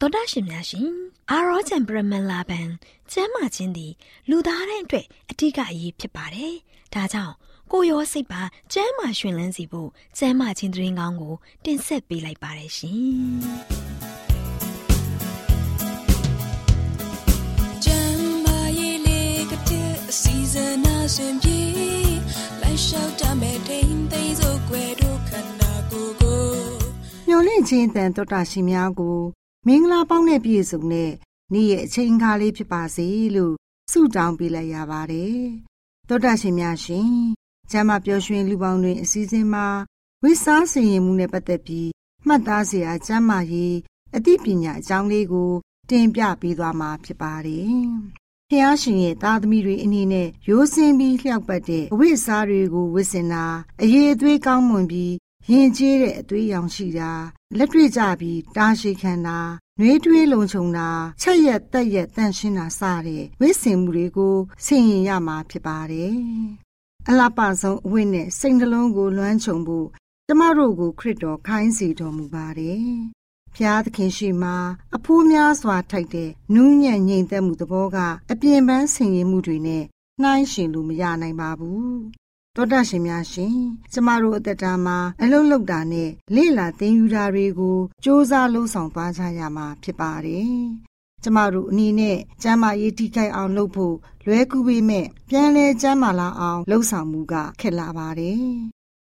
တော်တာရှင်များရှင်အာရောချံပရမန်လာဘန်ကျမ်းမာခြင်းသည်လူသားတိုင်းအတွက်အထူးအရေးဖြစ်ပါတယ်။ဒါကြောင့်ကိုရောစိတ်ပါကျမ်းမာရှင်လန်းစီဖို့ကျမ်းမာခြင်းသတင်းကောင်းကို တင်ဆက်ပေးလိုက်ပါတယ်ရှင်။ကျမ်းမာရေးလေးကတဲ့အစီအစဉ်အစဉ်ပြေလိုက်လျှောက်တမဲ့ထိန်သိမ်းစို့ွယ်တို့ခန္ဓာကိုယ်ကိုမျော်လင့်ခြင်းတန်တော်တာရှင်များကို မင်္ဂလာပေါင်းနဲ့ပြည့်စုံတဲ့နေ့ရဲ့အချိန်အခါလေးဖြစ်ပါစေလို့ဆုတောင်းပေးလိုက်ရပါတယ်။သောတာရှင်များရှင်ကျမ်းမာပျော်ရွှင်လူပေါင်းတွင်အစည်းအဝေးမှာဝိစားစင်ရင်မှုနဲ့ပတ်သက်ပြီးမှတ်သားစရာကျမ်းမာရေးအသိပညာအကြောင်းလေးကို တင်ပြပေးသွားမှာဖြစ်ပါတယ်။ဖះရှင်ရဲ့သားသမီးတွေအနေနဲ့ရိုးစင်းပြီးလျှောက်ပတ်တဲ့အဝိစားတွေကိုဝစ်စင်တာအရေးအသွေးကောင်းမွန်ပြီး ရင်ကျေးတဲ့အသွေးရောင်ရှိတာလက်တွေ့ကြပြီးတာရှိခံတာနှွေးထွေးလုံခြုံတာချက်ရက်တက်ရက်တန့်ရှင်းတာစတဲ့ဝိစင်မှုတွေကိုဆင်ရင်ရမှာဖြစ်ပါတယ်။အလားပါဆုံးအဝိနဲ့စိတ်နှလုံးကိုလွှမ်းခြုံဖို့ကျမတို့ကိုခရစ်တော်ခိုင်းစေတော်မူပါတယ်။ဖျားသခင်ရှိမှအဖိုးများစွာထိုက်တဲ့နူးညံ့ငြိမ်သက်မှုသဘောကအပြင်ပန်းဆင်ရင်မှုတွေနဲ့နှိုင်းရှင်လို့မရနိုင်ပါဘူး တောတရှင်များရှင်ကျမတို့အသက်တာမှာအလုံးလောက်တာနဲ့လေ့လာသင်ယူတာတွေကိုစ조사လှုံ့ဆော်သွားကြရမှာဖြစ်ပါတယ်ကျမတို့အနေနဲ့ကျမ်းမာရေးထိခိုက်အောင်လုပ်ဖို့လွဲကူပေမဲ့ပြန်လဲကျမ်းမာလာအောင်လှုံ့ဆော်မှုကခက်လာပါတယ်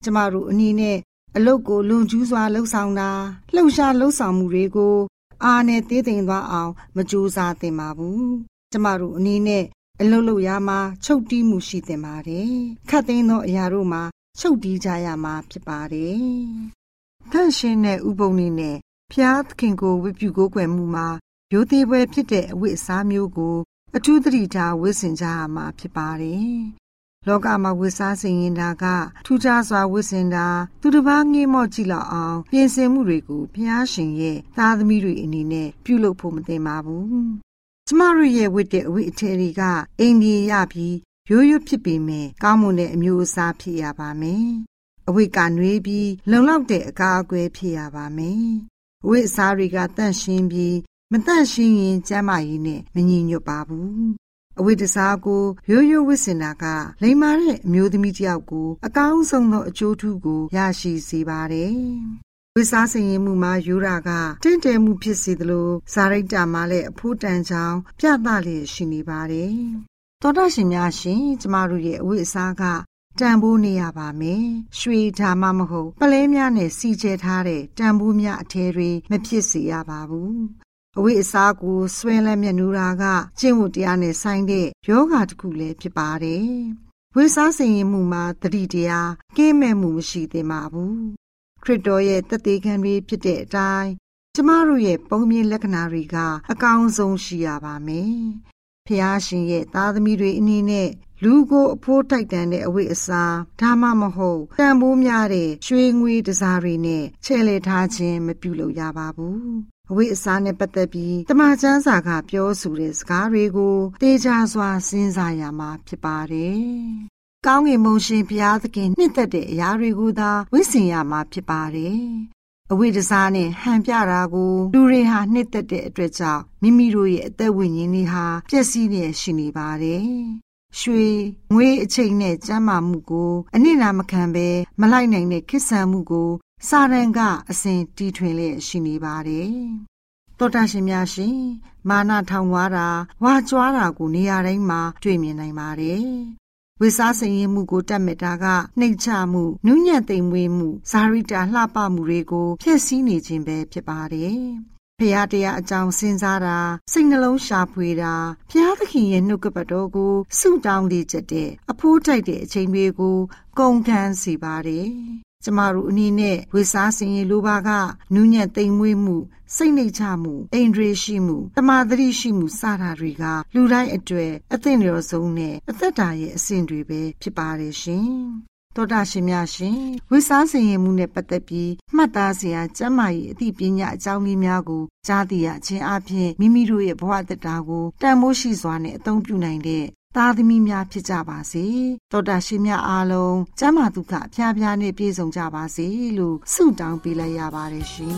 ကျမတို့အနေနဲ့အလုတ်ကိုလွန်ကျူးစွာလှုပ်ဆောင်တာလှုပ်ရှားလှုပ်ဆောင်မှုတွေကို အာနဲ့သေးသိမ်သွားအောင် မကြိုးစားသင့်ပါဘူးကျမတို့အနေနဲ့ အလုလုရမှာချုပ်တီးမှုရှိတင်ပါတယ်။ခတ်သိမ်းသောအရာတို့မှာချုပ်တီးကြရမှာဖြစ်ပါတယ်။ထန့်ရှင်တဲ့ဥပုံနေနဲ့ဖျားသခင်ကိုဝိပုကိုးကွယ်မှုမှာရိုသေပွဲဖြစ်တဲ့အဝိအစားမျိုးကို အထူးသတိထားဝိစင်ကြရမှာဖြစ်ပါတယ်။လောကမှာဝိစားစင်ရင်တာကထူးခြားစွာဝိစင်တာသူတစ်ပါးငေးမော့ကြည့်လောက်အောင်ပြင်ဆင်မှုတွေကိုဖျားရှင်ရဲ့သားသမီးတွေအနေနဲ့ပြုလုပ်ဖို့မသင့်ပါဘူး ကျမတို့ရဲ့ဝတ်တဲ့အဝတ်အထည်တွေကအိမ်ပြေရပြီးရိုးရိုးဖြစ်ပေမဲ့ကောင်းမွန်တဲ့အမျိုးအစားဖြစ်ရပါမယ်။အဝတ်ကနှွေးပြီးလုံလောက်တဲ့အကာအကွယ်ဖြစ်ရပါမယ်။အဝတ်အစားတွေကတန့်ရှင်းပြီးမတန့်ရှင်းရင်ကျန်းမာရေးနဲ့မညီညွတ်ပါဘူး။အဝိတစားကိုရိုးရိုးဝစ်စင်တာကလိမ္မာတဲ့အမျိုးသမီးတယောက်ကိုအကောင်းဆုံးသောအကျိုးထူးကိုရရှိစေပါတယ် ဝိစားစင်ရင်မှုမှာယူရာကတင့်တယ်မှုဖြစ်စေသလိုဇာရိတ်တာမှာလည်းအဖိုးတန်ချောင်းပြသလျက်ရှိနေပါတယ်။သောတာရှင်များရှင်ကျမတို့ရဲ့အဝိအစားကတန်ဖိုးနေရပါမယ်။ရွှေဓာမမဟုတ်ပလဲများနဲ့စီကျဲထားတဲ့တန်ဖိုးများအထည်တွေမဖြစ်စေရပါဘူး။အဝိအစားကိုဆွဲလက်မြနူတာကကျင့်ဝတ်တရားနဲ့ဆိုင်တဲ့ယောဂတစ်ခုလည်းဖြစ်ပါတယ်။ဝိစားစင်ရင်မှုမှာတတိတရားကင်းမဲ့မှုမရှိသင့်ပါဘူး ခရစ်တော်ရဲ့တသက်ခံတွေဖြစ်တဲ့အတိုင်းကျမတို့ရဲ့ပုံမြင်လက္ခဏာတွေကအကောင်းဆုံးရှိရပါမယ်။ဖះရှင်ရဲ့သားသမီးတွေအနေနဲ့လူကိုအဖိုးတိုက်တန်တဲ့အဝိအစားဒါမှမဟုတ်တန်ဖိုးများတဲ့ရွှေငွေတစားတွေနဲ့ချဲ့လေထားခြင်းမပြုလုပ်ရပါဘူးအဝိအစားနဲ့ပတ်သက်ပြီးတမန်ကျမ်းစာကပြောဆိုတဲ့စကားတွေကိုတေချာစွာစဉ်းစားရမှာဖြစ်ပါတယ်။ ကောင်းကင်မုန်ရှင်ဘုရားသခင်နှစ်သက်တဲ့အရာတွေကိုသာဝိစင်ရမှာဖြစ်ပါတယ်။အဝိဒစားနဲ့ဟန်ပြတာကိုလူတွေဟာနှစ်သက်တဲ့အတွက်ကြောင့်မိမိတို့ရဲ့အသက်ဝိညာဉ်တွေဟာပျက်စီးနေရှိနေပါတယ်။ရွှေငွေအချိန်နဲ့ကျမ်းမာမှုကိုအနစ်နာမခံဘဲမလိုက်နိုင်တဲ့ခစ်ဆန်မှုကိုစာရန်ကအစဉ်တီထွင်လျက်ရှိနေပါတယ်။တောတာရှင်များရှင်မာနထောင်ွားတာဝါကြွားတာကိုနေရာတိုင်းမှာတွေ့မြင်နိုင်ပါတယ်။ ဝိစားစင်ရင်မှုကိုတတ်မြတာကနှိမ်ချမှုနုညံ့သိမ်မွေးမှုဇာရိတာလှပမှုတွေကိုဖျက်ဆီးနေခြင်းပဲဖြစ်ပါတယ်။ဖရာတရားအကြောင်းစဉ်းစားတာစိတ်နှလုံးရှာဖွေတာဖျားသခင်ရဲ့နှုတ်ကပတ်တော်ကိုဆုတောင်းလေချက်တဲ့အဖိုးတိုက်တဲ့အချိန်တွေကိုကုန်ခန်းစီပါတယ် ကျမတို့အနေနဲ့ဝေစားစင်ရင်လိုပါကနူးညံ့သိမ်မွေးမှုစိတ်နှိမ်ချမှုအိန္ဒြေရှိမှုတမာတရိရှိမှုစတာတွေကလူတိုင်းအတွေ့အသင့်လျော်ဆုံးနဲ့အသက်တာရဲ့အစဉ်တွေပဲဖြစ်ပါတယ်ရှင်တောတာရှင်များရှင်ဝိစားစင်ရင်မှုနဲ့ပတ်သက်ပြီးမှတ်သားစရာကျမ်းမာရေးအသိပညာအကြောင်းလေးများကိုကြားသိရခြင်းအပြင်မိမိတို့ရဲ့ဘဝတတာကိုတန်မိုးရှိစွာနဲ့အသုံးပြုနိုင်တဲ့ သားသမီးများဖြစ်ကြပါစေတောတာရှင်များအားလုံးကျမ်းမာဒုက္ခအဖျားဖျားနဲ့ပြည့်စုံကြပါစေလို့ဆုတောင်းပေးလိုက်ရပါတယ်ရှင်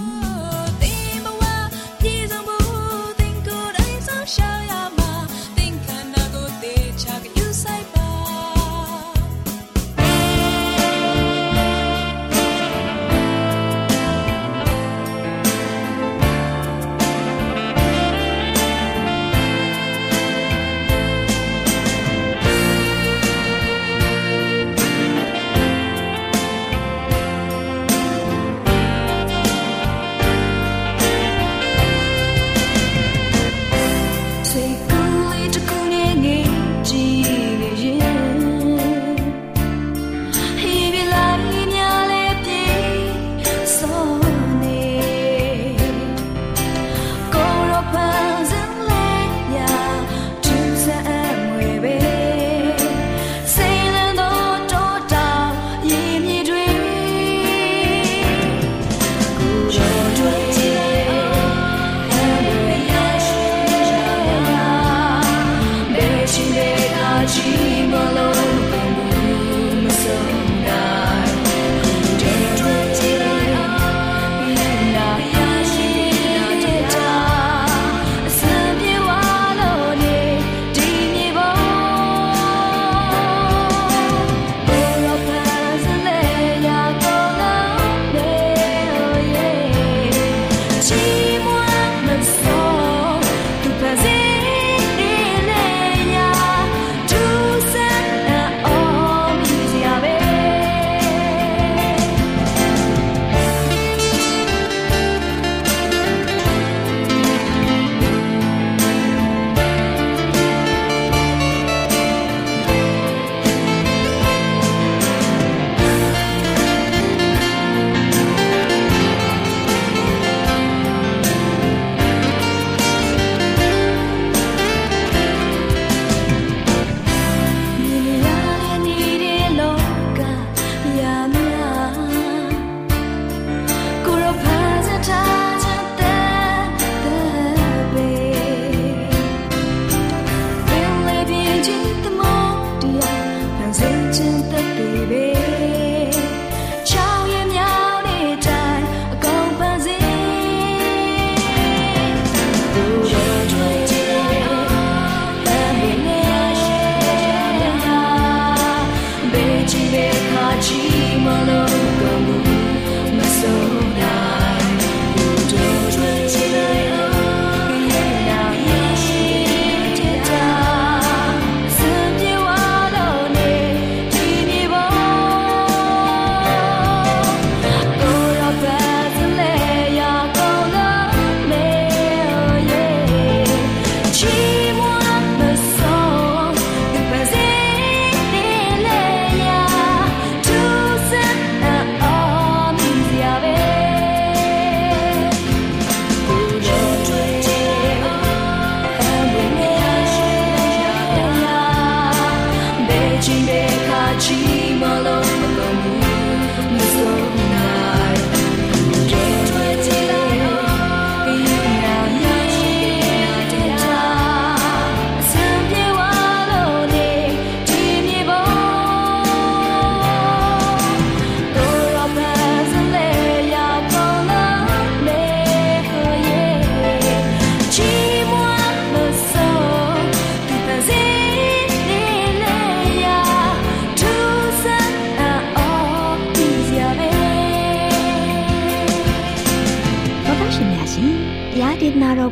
Jimmy, Jimmy, Jimmy, Jimmy, Jimmy, Jimmy, Jimmy,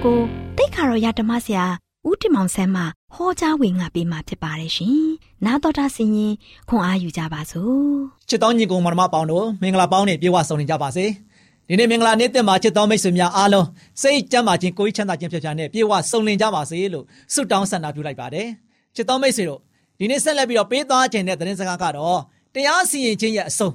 ကိုတိတ်ခါတော်ရဓမ္မဆရာဦးတင်မောင်ဆန်းမှဟောကြားဝင်ငါပေးมาဖြစ်ပါတယ်ရှင်။နာတော်တာဆင်ရင်ခွန်အားယူကြပါစို့။ချစ်တော်ညီကောင်မတော်မပေါင်းတို့မင်္ဂလာပေါင်းနဲ့ပြေဝဆုံနေကြပါစေ။ဒီနေ့မင်္ဂလာနေ့တက်မှာချစ်တော်မိတ်ဆွေများအားလုံးစိတ်ကြမ်းပါခြင်းကိုယ်ချမ်းသာခြင်းဖြစ်ပြနဲ့ပြေဝဆုံလင်ကြပါစေလို့ဆုတောင်းဆန္ဒပြုလိုက်ပါတယ်။ချစ်တော်မိတ်ဆွေတို့ဒီနေ့ဆက်လက်ပြီးတော့ပေးသွားခြင်းတဲ့သတင်းစကားကတော့တရားစီရင်ခြင်းရဲ့အဆုံး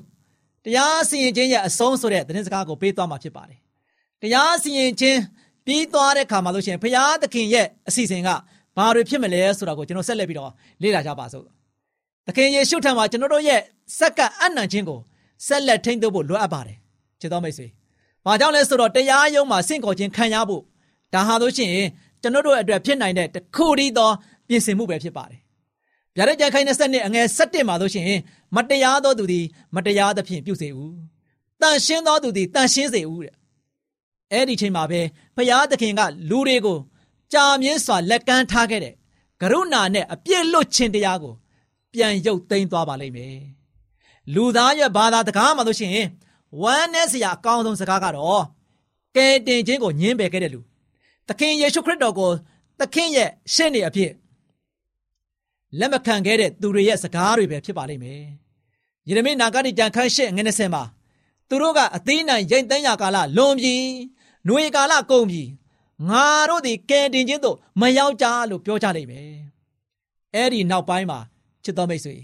တရားစီရင်ခြင်းရဲ့အဆုံးဆိုတဲ့သတင်းစကားကိုပေးသွားမှာဖြစ်ပါတယ်။တရားစီရင်ခြင်း ပြီးသွားတဲ့ခါမှာလို့ရှိရင်ဘုရားသခင်ရဲ့အစီအစဉ်ကဘာတွေဖြစ်မလဲဆိုတာကိုကျွန်တော်ဆက်လက်ပြီးတော့လေ့လာကြပါစို့။သခင်ယေရှုထံမှာကျွန်တော်တို့ရဲ့စက္ကအနံ့ခြင်းကိုဆက်လက်ထိန်းသိမ်းဖို့လိုအပ်ပါတယ်။ချစ်တော်မိတ်ဆွေ။ဘာကြောင့်လဲဆိုတော့တရားရုံးမှာစင့်ခေါ်ခြင်းခံရဖို့ဒါဟာလို့ရှိရင်ကျွန်တော်တို့အတွက်ဖြစ်နိုင်တဲ့တခုတည်းသောပြင်ဆင်မှုပဲဖြစ်ပါတယ်။ဗျာဒိတ်ကြံခိုင်းတဲ့စနစ်အငယ်၁၁မှာလို့ရှိရင်မတရားသောသူသည်မတရားသဖြင့်ပြုစေဦး။တန်ရှင်းသောသူသည်တန်ရှင်းစေဦးတဲ့ အဲ့ဒီချိန်မှာပဲဘုရားသခင်ကလူတွေကိုကြာမြင့်စွာလက်ကမ်းထားခဲ့တဲ့ကရုဏာနဲ့အပြည့်လွတ်ခြင်းတရားကို ပြန်ရုပ်သိမ်းသွားပါလိမ့်မယ်လူသားရဲ့ဘာသာတကားမှလို့ရှိရင်ဝမ်းနဲ့စရာအကောင်းဆုံးစကားကတော့ကယ်တင်ခြင်းကိုညှင်းပယ်ခဲ့တဲ့လူသခင်ယေရှုခရစ်တော်ကိုသခင်ရဲ့ရှင်းနေအဖြစ်လက်မခံခဲ့တဲ့သူတွေရဲ့စကားတွေပဲဖြစ်ပါလိမ့်မယ်ယေရမိနာဂတိကြံခန်းရှစ်ငွေ20မှာသူတို့ကအသေးနိုင်ရိတ်သိမ်းရာကာလလွန်ပြီ။ နှွေကာလကုန်ပြီ။ငါတို့သည်ကယ်တင်ခြင်းသို့မရောက်ကြလို့ပြောကြလိမ့်မယ်။အဲ့ဒီနောက်ပိုင်းမှာချစ်တော်မိတ်ဆွေ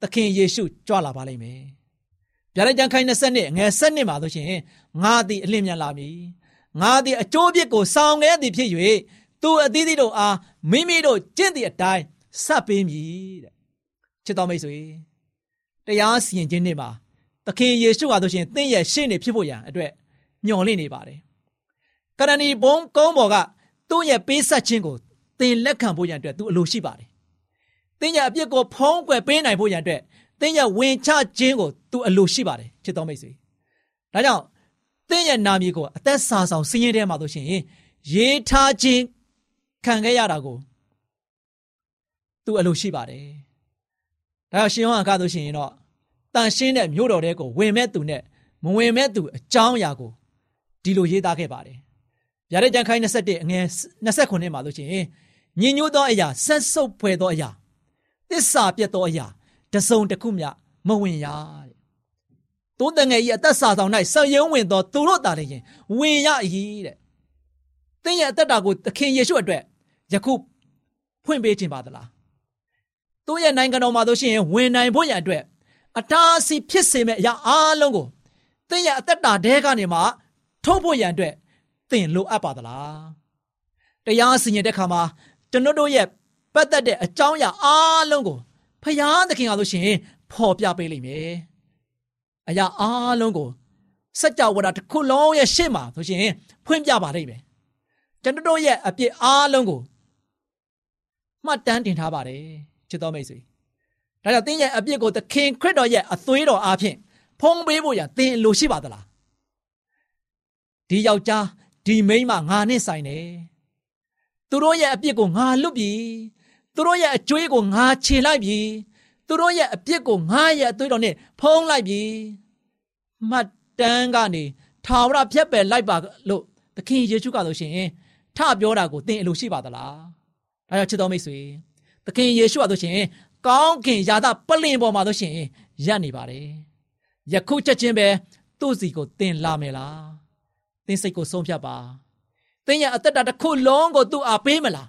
သခင်ယေရှုကြွလာပါလိမ့်မယ်။ဗျာဒိတ်ကျမ်းခိုင်း20နှစ်ငယ်7နှစ်မှာဆိုရှင်ငါသည်အလင်းမြန်လာမည်။ငါသည်အကျိုးပြစ်ကိုဆောင်ခဲ့သည်ဖြစ်၍သူအသီးသီးတို့အားမိမိတို့ကျင့်သည့်အတိုင်းဆက်ပေးမည်တဲ့။ချစ်တော်မိတ်ဆွေတရားစီရင်ခြင်းနေ့မှာသခင်ယေရှုဟာဆိုရှင်သင်ရဲ့ရှေ့နေဖြစ်ဖို့ရန်အတွက်ညှော်လင့်နေပါတယ် ကရဏီဘုံကုန်းပေါ်ကသူ့ရဲ့ပေးဆက်ခြင်းကိုသင်လက်ခံဖို့ရန်အတွက်သူအလိုရှိပါတယ်။သင်ရဲ့အပြစ်ကိုဖုံးကွယ်ပေးနိုင်ဖို့ရန်အတွက်သင်ရဲ့ဝင်ချခြင်းကိုသူအလိုရှိပါတယ်ချစ်တော်မိတ်ဆွေ။ဒါကြောင့်သင်ရဲ့နာမည်ကိုအသက်စာဆောင်စည်ရင်ထဲမှာဆိုရှင်ရေးထားခြင်းခံခဲ့ရတာကိုသူအလိုရှိပါတယ်။ဒါကြောင့်ရှင်ယောဟန်ကဆိုရှင်တော့တန်ရှင်းတဲ့မြို့တော်တဲကိုဝင်မဲ့သူနဲ့မဝင်မဲ့သူအကြောင်းအရာကိုဒီလိုရေးသားခဲ့ပါတယ် ဗျာဒိတ်ကြံခိုင်း21အငယ်29မှာလို့ချင်းညင်ညိုးသောအရာဆက်ဆုပ်ဖွယ်သောအရာသစ္စာပြတ်သောအရာတစုံတစ်ခုမျှမဝင်ရတဲ့တိုးတငယ်ကြီးအသက်စာဆောင်၌ဆောင်းရုံးဝင်သောသူတို့တာလည်းရင်ဝင်ရ၏တဲ့သင်ရဲ့အသက်တာကိုသခင်ယေရှုအတွက်ယခုဖွင့်ပေးခြင်းပါသလားသူ့ရဲ့နိုင်ငံတော်မှာဆိုရှင်ဝင်နိုင်ဖို့ရန်အတွက်အတားအဆီးဖြစ်စေမဲ့အရာအားလုံးကိုသင်ရဲ့အသက်တာတဲကနေမှထုတ်ဖို့ရန်အတွက် သင်လိုအပ်ပါသလားတရားစီရင်တဲ့ခါမှာကျွန်တော်တို့ရဲ့ပတ်သက်တဲ့အကြောင်းအရာအားလုံးကိုဖယားသခင်ကလို့ရှိရင်ဖော်ပြပေးလိမ့်မယ်အရာအားလုံးကိုစัจ java တစ်ခုလုံးရဲ့ရှေ့မှာဆိုရှင်ဖွင့်ပြပါလိမ့်မယ်ကျွန်တော်တို့ရဲ့အပြစ်အားလုံးကိုမှတ်တမ်းတင်ထားပါတယ်ချစ်တော်မိတ်ဆွေဒါကြောင့်သင်ရဲ့အပြစ်ကိုသခင်ခရစ်တော်ရဲ့အသွေးတော်အားဖြင့်ဖုံးပေးဖို့ရသင်လိုရှိပါသလားဒီယောက်ျား ဒီမိန်းမငါနဲ့ဆိုင်တယ်သူတို့ရဲ့အပြစ်ကိုငါလွတ်ပြီသူတို့ရဲ့အကျွေးကိုငါခြေလိုက်ပြီသူတို့ရဲ့အပြစ်ကိုငါရဲ့အသွေးတော်နဲ့ဖုံးလိုက်ပြီမှတ်တမ်းကနေထာဝရဖြတ်ပယ်လိုက်ပါလို့သခင်ယေရှုကဆိုရှင်ထပြောတာကိုသင်အလိုရှိပါသလားဒါကြောင့်ချစ်တော်မိတ်ဆွေသခင်ယေရှုကဆိုရှင်ကောင်းကင်ယာသပလင်ပေါ်မှာဆိုရှင်ရပ်နေပါတယ်ယခုချက်ချင်းပဲသူ့စီကိုသင်လာမယ်လား သင်စိတ်ကိုဆုံးဖြတ်ပါသင်ရဲ့အသက်တာတစ်ခုလုံးကိုသူ့အားပေးမလား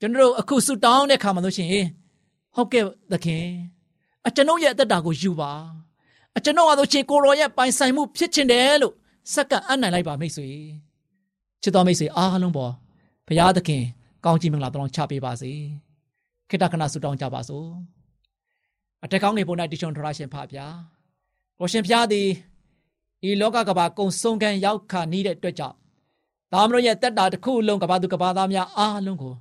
ကျွန်တော်တို့အခုဆူတောင်းတဲ့ခါမှာလို့ရှိရင်ဟုတ်ကဲ့သခင်အကျွန်ုပ်ရဲ့အသက်တာကိုယူပါအကျွန်ုပ်ဟာဆိုရှင်ကိုရောရဲ့ပိုင်ဆိုင်မှုဖြစ်ချင်တယ်လို့စက္ကအနှံ့လိုက်ပါမိတ်ဆွေချစ်တော်မိတ်ဆွေအားလုံးပေါ်ဘုရားသခင် ကောင်းချီးမင်္ဂလာတောင်းချပေးပါစေခိတ္တခဏဆူတောင်းကြပါစို့အထက်ကောင်းငယ်ပေါ်၌တည်ချုံထရရှင်ဖပါဗျာကိုရှင်ဖျားသည် ဤလောကကဘာကုံဆုံးခံရောက်ခါနီးတဲ့အတွက်ကြောင့်သားမတော်ရဲ့တက်တာတစ်ခုလုံးကဘာသူကဘာသားများအားလုံးကို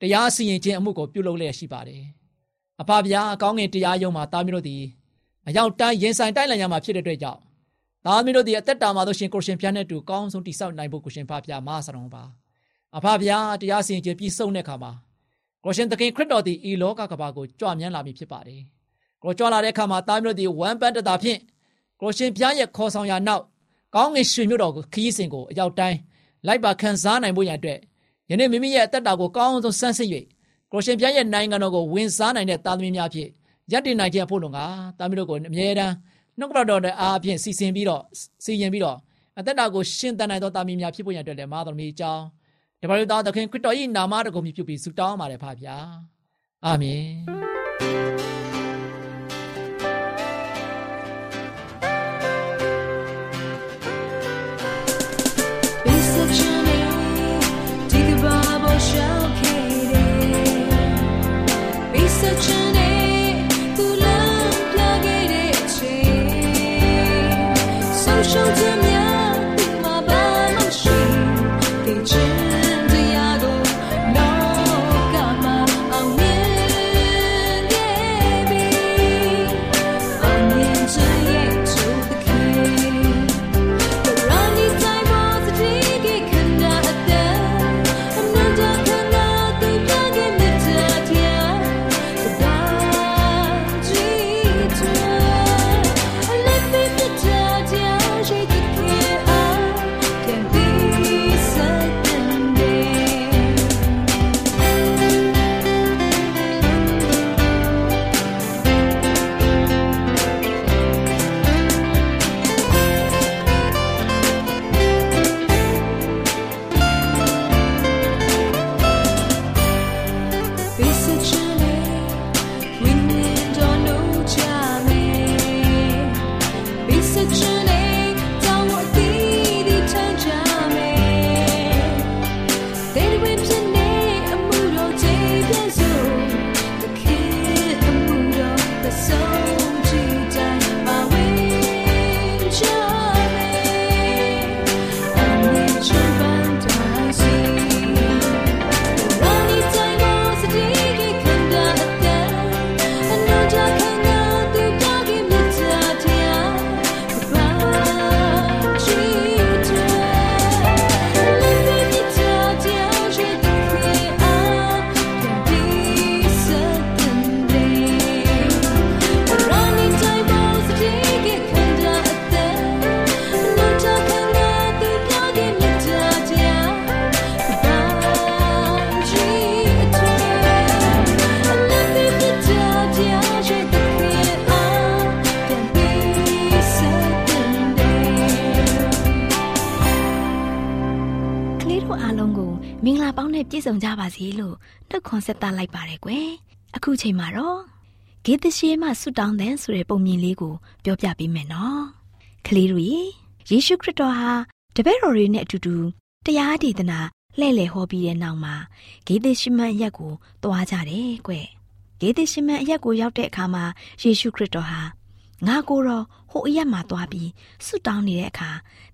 တရားစီရင်ခြင်းအမှုကိုပြုလုပ်လျက်ရှိပါတယ်။အဖဗျာအကောင်းငင်တရားယုံမှာသားမတော်သည်အရောက်တိုင်းရင်ဆိုင်တိုက်လန်ရမှာဖြစ်တဲ့အတွက်ကြောင့်သားမတော်သည်အသက်တာမှာတို့ရှင်ကိုရှင်ဖျားနဲ့တူကောင်းဆုံးတိဆောက်နိုင်ဖို့ကိုရှင်ဖဗျာမဆတော်ပါ။အဖဗျာတရားစီရင်ခြင်းပြီးဆုံးတဲ့အခါမှာကိုရှင်သခင်ခရစ်တော်သည်ဤလောကကဘာကိုကြွမြန်းလာပြီဖြစ်ပါတယ်။ကိုကြွလာတဲ့အခါမှာသားမျိုးသည်ဝမ်းပန်းတတာဖြင့် ကိုရှင်ပြားရဲ့ခေါ်ဆောင်ရာနောက်ကောင်းငင်ရွှေမြို့တော်ကိုခီးစဉ်ကိုအရောက်တိုင်းလိုက်ပါခံစားနိုင်ဖို့ရန်အတွက်ယနေ့မိမိရဲ့အသက်တာကိုကောင်းအောင်ဆန်းစစ်၍ကိုရှင်ပြရဲ့နိုင်ငံတော်ကိုဝင်စားနိုင်တဲ့သားသမီးများဖြစ်ရည်တည်နိုင်ခြင်းဖို့လုံကသားသမီးတို့ကိုအမြဲတမ်းနှုတ်ကပတော်တဲ့အားဖြင့်စီစဉ်ပြီးတော့စီရင်ပြီးတော့အသက်တာကိုရှင်းတန်နိုင်သောသားသမီးများဖြစ်ဖို့ရန်အတွက်လည်းမာသမီးအကြောင်းတပါးတော်သခင်ခရစ်တော်၏နာမတော်ကိုမြှုပ်ပြီးဆုတောင်းပါတယ်ဖပါဗျာအာမင် ပြည့်စုံကြပါစေလို့နှုတ်ခွန်းဆက်သလိုက်ပါတယ်ကွယ်အခုချိန်မှာတော့ဂေသရှိမဆုတောင်းတဲ့ဆိုတဲ့ပုံမြင်လေးကိုပြောပြပေးမယ်နော်ကလေးတို့ရေယေရှုခရစ်တော်ဟာတပည့်တော်တွေနဲ့အတူတူတရားဒေသနာလှည့်လည်ဟောပြီးတဲ့နောက်မှာဂေသရှိမအရက်ကိုသွားကြတယ်ကွယ်ဂေသရှိမအရက်ကိုရောက်တဲ့အခါမှာယေရှုခရစ်တော်ဟာငါကိုတော့ဟိုအရက်မှာသွားပြီးဆုတောင်းနေတဲ့အခါ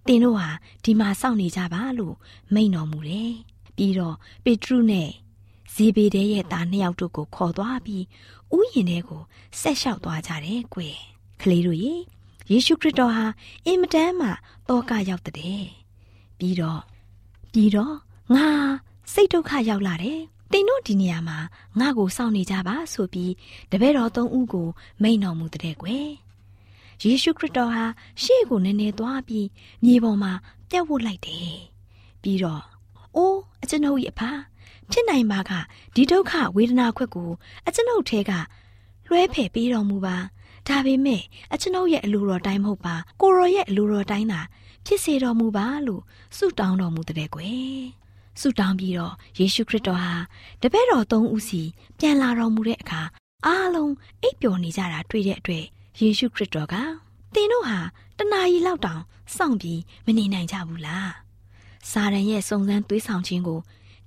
သင်တို့ဟာဒီမှာစောင့်နေကြပါလို့မိန့်တော်မူတယ် ပြီးတော့ပေတရုနဲ့ဇေဘေဒဲရဲ့သားနှစ်ယောက်တို့ကိုခေါ်သွားပြီးဥယျာဉ်ထဲကိုဆက်လျှောက်သွားကြတယ်ကွယ်ကလေးတို့ရေယေရှုခရစ်တော်ဟာအင်မတန်မှတောကရောက်တဲ့ပြီးတော့ပြီးတော့ငါစိတ်ဒုက္ခရောက်လာတယ်တင်တို့ဒီနေရာမှာငါ့ကိုစောင့်နေကြပါဆိုပြီးတပည့်တော်သုံးဦးကိုမိန်တော်မူတဲ့ကွယ်ယေရှုခရစ်တော်ဟာရှေ့ကိုနည်းနည်းသွားပြီးမြေပေါ်မှာပြတ်ဝတ်လိုက်တယ်ပြီးတော့ အိုးအကျွန်ုပ်၏အဖဖြစ်နိုင်ပါကဒီဒုက္ခဝေဒနာခွက်ကိုအကျွန်ုပ်ထဲကလွှဲဖယ်ပေးတော်မူပါဒါပေမဲ့အကျွန်ုပ်ရဲ့အလိုတော်တိုင်းမဟုတ်ပါကိုရောရဲ့အလိုတော်တိုင်းသာဖြစ်စေတော်မူပါလို့ဆုတောင်းတော်မူတဲ့ကွယ်ဆုတောင်းပြီးတော့ယေရှုခရစ်တော်ဟာတပည့်တော်သုံးဦးစီပြန်လာတော်မူတဲ့အခါအားလုံးအိပ်ပျော်နေကြတာတွေ့တဲ့အတွက်ယေရှုခရစ်တော်ကသင်တို့ဟာတနာရီလောက်တောင်စောင့်ပြီးမနေနိုင်ကြဘူးလား စာရန်ရဲ့စုံစမ်းသွေးဆောင်ခြင်းကို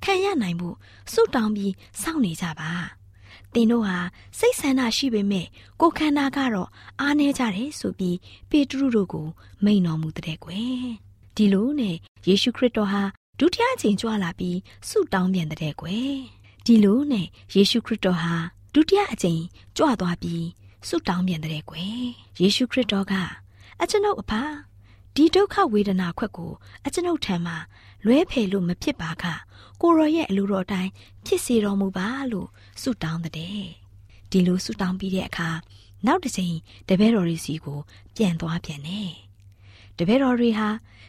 ခံရနိုင်ဖို့ဆုတောင်းပြီးစောင့်နေကြပါ။တင်တို့ဟာစိတ်ဆန္ဒရှိပေမဲ့ကိုယ်ခန္ဓာကတော့အားနေကြတယ်ဆိုပြီးပေတရုတို့ကိုမိန်တော်မူတဲ့ကွယ်။ဒီလိုနဲ့ယေရှုခရစ်တော်ဟာဒုတိယအချိန်ကြွလာပြီးဆုတောင်းပြန်တဲ့ကွယ်။ဒီလိုနဲ့ယေရှုခရစ်တော်ဟာဒုတိယအချိန်ကြွသွားပြီးဆုတောင်းပြန်တဲ့ကွယ်။ယေရှုခရစ်တော်ကအကျွန်ုပ်အဖ ဒီဒုက္ခဝေဒနာခွက်ကိုအကျွန်ုပ်ထံမှာလွဲဖယ်လို့မဖြစ်ပါကကိုရောရဲ့အလိုတော်တိုင်းဖြစ်စေတော်မူပါလို့ဆုတောင်းတဲ့ဒီလိုဆုတောင်းပြီးတဲ့အခါနောက်တစ်ချိန်တပည့်တော်ရီစီကို ပြန်သွားပြန်တယ်တပည့်တော်တွေဟာ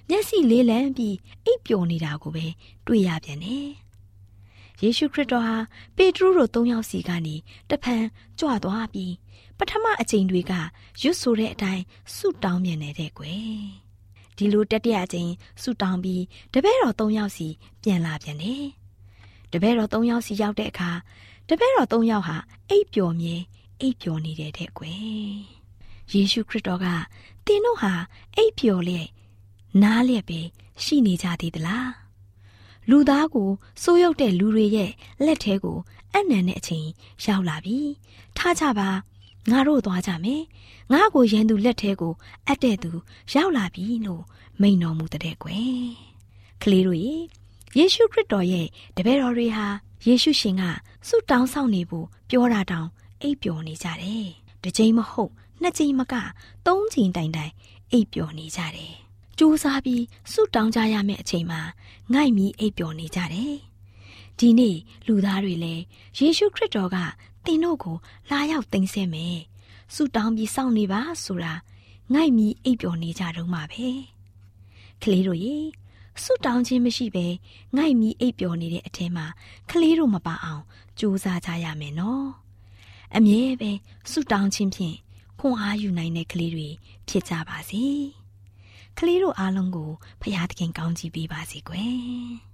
မျက်စိလေးလံပြီးအိပ်ပျော်နေတာကိုပဲတွေ့ရပြန်တယ်။ယေရှုခရစ်တော်ဟာပေတရုတို့သုံးယောက်စီကနေတဖန်ကြွသွားပြီးပထမအချိန်တွေကရွတ်ဆိုတဲ့အတိုင်းဆုတောင်းမြင်နေတဲ့ကွယ်။ ဒီလိုတတိယအချိန်ဆုတောင်းပြီးတပည့်တော်သုံးယောက်စီပြန်လာပြန်တယ်။တပည့်တော်သုံးယောက်စီရောက်တဲ့အခါတပည့်တော်သုံးယောက်ဟာအိပ်ပျော်မြဲအိပ်ပျော်နေတဲ့တဲ့ကွယ်။ယေရှုခရစ်တော်ကသင်တို့ဟာအိပ်ပျော်လျက်နားလျက်ပဲရှိနေကြသေးသလားလူသားကိုစိုးရုပ်တဲ့လူတွေရဲ့လက်ထဲကိုအနံ့တဲ့အချိန်ရောက်လာပြီထားကြပါ ငါတို့သွားကြမယ်ငါ့ကိုရန်သူလက်ထဲကိုအပ်တဲ့သူရောက်လာပြီလို့မိန်တော်မူတဲ့ကွယ်ကလေးတို့ရေယေရှုခရစ်တော်ရဲ့တပည့်တော်တွေဟာယေရှုရှင်ကဆုတောင်းဆောင်နေဖို့ပြောတာတောင်အိပ်ပျော်နေကြတယ်တစ်ချိန်မဟုတ်နှစ်ချိန်မကသုံးချိန်တိုင်တိုင်အိပ်ပျော်နေကြတယ်စူးစမ်းပြီးဆုတောင်းကြရမယ့်အချိန်မှာငိုက်မီအိပ်ပျော်နေကြတယ်။ဒီနေ့လူသားတွေလည်းယေရှုခရစ်တော်က သင်တို့ကို လာရောက်သိမ်းဆည်းမယ်။ဆုတောင်းပြီးစောင့်နေပါဆိုတာငိုက်မီအိပ်ပျော်နေကြတော့မှာပဲ။ကလေးတို့ရေဆုတောင်းခြင်းမရှိဘဲငိုက်မီအိပ်ပျော်နေတဲ့အထဲမှာကလေးတို့မပါအောင်ကြိုးစားကြရမယ်နော်။အမြဲပဲဆုတောင်းခြင်းဖြင့်ခွန်အားယူနိုင်တဲ့ကလေးတွေဖြစ်ကြပါစေ။ကလေးတို့အားလုံးကိုဖရာသခင်ကောင်းချီးပေးပါစေကွယ်